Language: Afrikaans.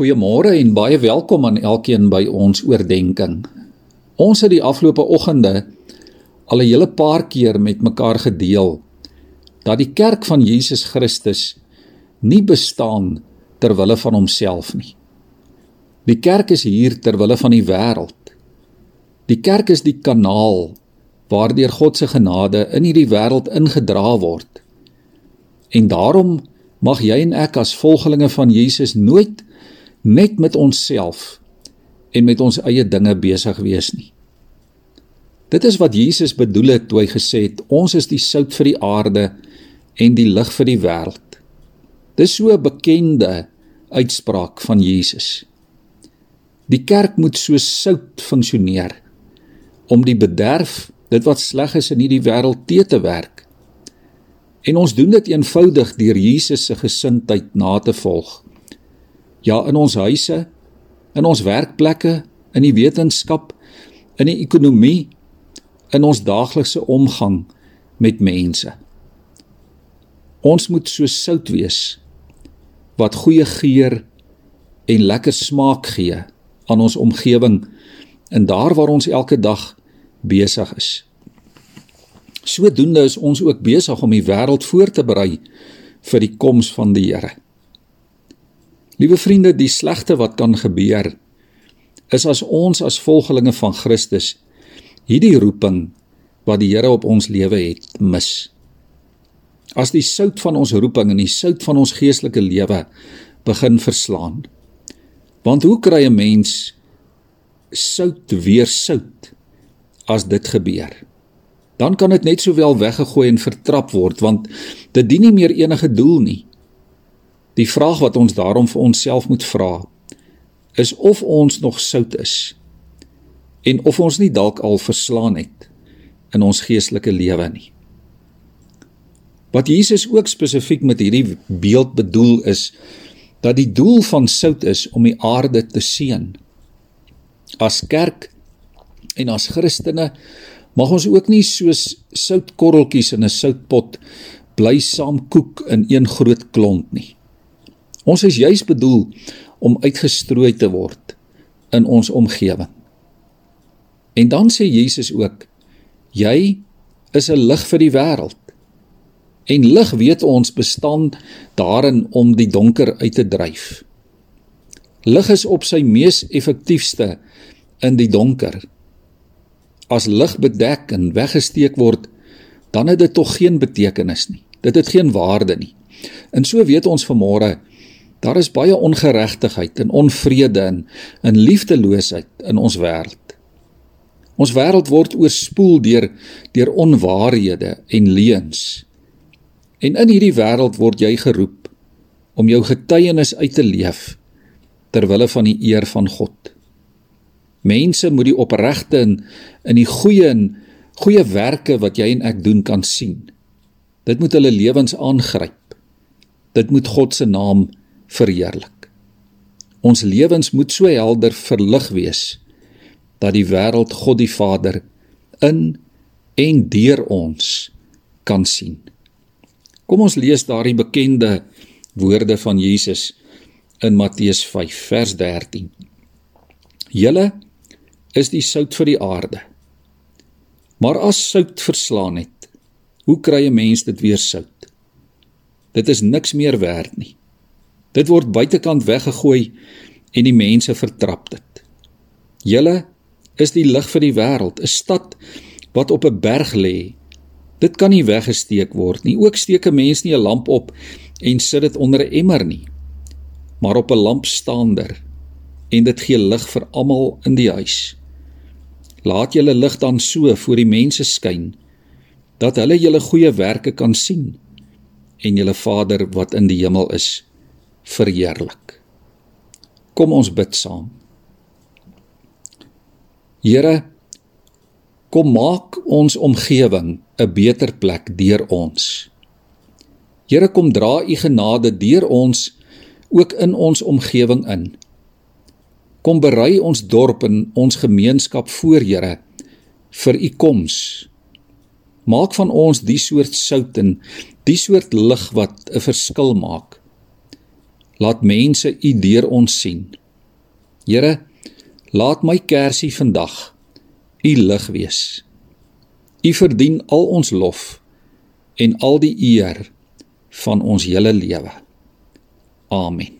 Goeiemôre en baie welkom aan elkeen by ons oordeenking. Ons het die afgelope oggende al 'n hele paar keer met mekaar gedeel dat die kerk van Jesus Christus nie bestaan ter wille van homself nie. Die kerk is hier ter wille van die wêreld. Die kerk is die kanaal waardeur God se genade in hierdie wêreld ingedra word. En daarom mag jy en ek as volgelinge van Jesus nooit net met onsself en met ons eie dinge besig wees nie. Dit is wat Jesus bedoel het toe hy gesê het ons is die sout vir die aarde en die lig vir die wêreld. Dis so 'n bekende uitspraak van Jesus. Die kerk moet soos sout funksioneer om die bederf, dit wat sleg is in hierdie wêreld te te werk. En ons doen dit eenvoudig deur Jesus se gesindheid na te volg. Ja, in ons huise, in ons werkplekke, in die wetenskap, in die ekonomie, in ons daaglikse omgang met mense. Ons moet so sout wees wat goeie geur en lekker smaak gee aan ons omgewing en daar waar ons elke dag besig is. Sodoende is ons ook besig om die wêreld voor te berei vir die koms van die Here. Liewe vriende, die slegste wat kan gebeur is as ons as volgelinge van Christus hierdie roeping wat die Here op ons lewe het mis. As die sout van ons roeping en die sout van ons geestelike lewe begin verslaan. Want hoe kry 'n mens sout weer sout as dit gebeur? Dan kan dit net sowel weggegooi en vertrap word want dit dien nie meer enige doel nie. Die vraag wat ons daarom vir onsself moet vra is of ons nog sout is en of ons nie dalk al verslaan het in ons geestelike lewe nie. Wat Jesus ook spesifiek met hierdie beeld bedoel is dat die doel van sout is om die aarde te seën. As kerk en as Christene mag ons ook nie soos soutkorreltjies in 'n soutpot bly saam koek in een groot klont nie. Ons is juis bedoel om uitgestrooi te word in ons omgewing. En dan sê Jesus ook: Jy is 'n lig vir die wêreld. En lig weet ons bestaan daarin om die donker uit te dryf. Lig is op sy mees effektiefste in die donker. As lig bedek en weggesteek word, dan het dit tog geen betekenis nie. Dit het geen waarde nie. En so weet ons vanmôre Daar is baie ongeregtigheid en onvrede en in liefdeloosheid in ons wêreld. Ons wêreld word oorspoel deur deur onwaarhede en leuns. En in hierdie wêreld word jy geroep om jou getuienis uit te leef ter wille van die eer van God. Mense moet die opregte in in die goeie en goeie werke wat jy en ek doen kan sien. Dit moet hulle lewens aangryp. Dit moet God se naam verheerlik. Ons lewens moet so helder verlig wees dat die wêreld God die Vader in en deur ons kan sien. Kom ons lees daardie bekende woorde van Jesus in Matteus 5 vers 13. Julle is die sout vir die aarde. Maar as sout verslaan het, hoe kry 'n mens dit weer sout? Dit is niks meer werd nie. Dit word buitekant weggegooi en die mense vertrap dit. Julle is die lig vir die wêreld, 'n stad wat op 'n berg lê. Dit kan nie weggesteek word nie. Ook steek 'n mens nie 'n lamp op en sit dit onder 'n emmer nie, maar op 'n lampstaander en dit gee lig vir almal in die huis. Laat julle lig dan so voor die mense skyn dat hulle julle goeie werke kan sien en julle Vader wat in die hemel is verheerlik. Kom ons bid saam. Here, kom maak ons omgewing 'n beter plek deur ons. Here, kom dra u genade deur ons ook in ons omgewing in. Kom berei ons dorp en ons gemeenskap voor, Here, vir u koms. Maak van ons die soort sout en die soort lig wat 'n verskil maak Laat mense U deur ons sien. Here, laat my kersie vandag U lig wees. U verdien al ons lof en al die eer van ons hele lewe. Amen.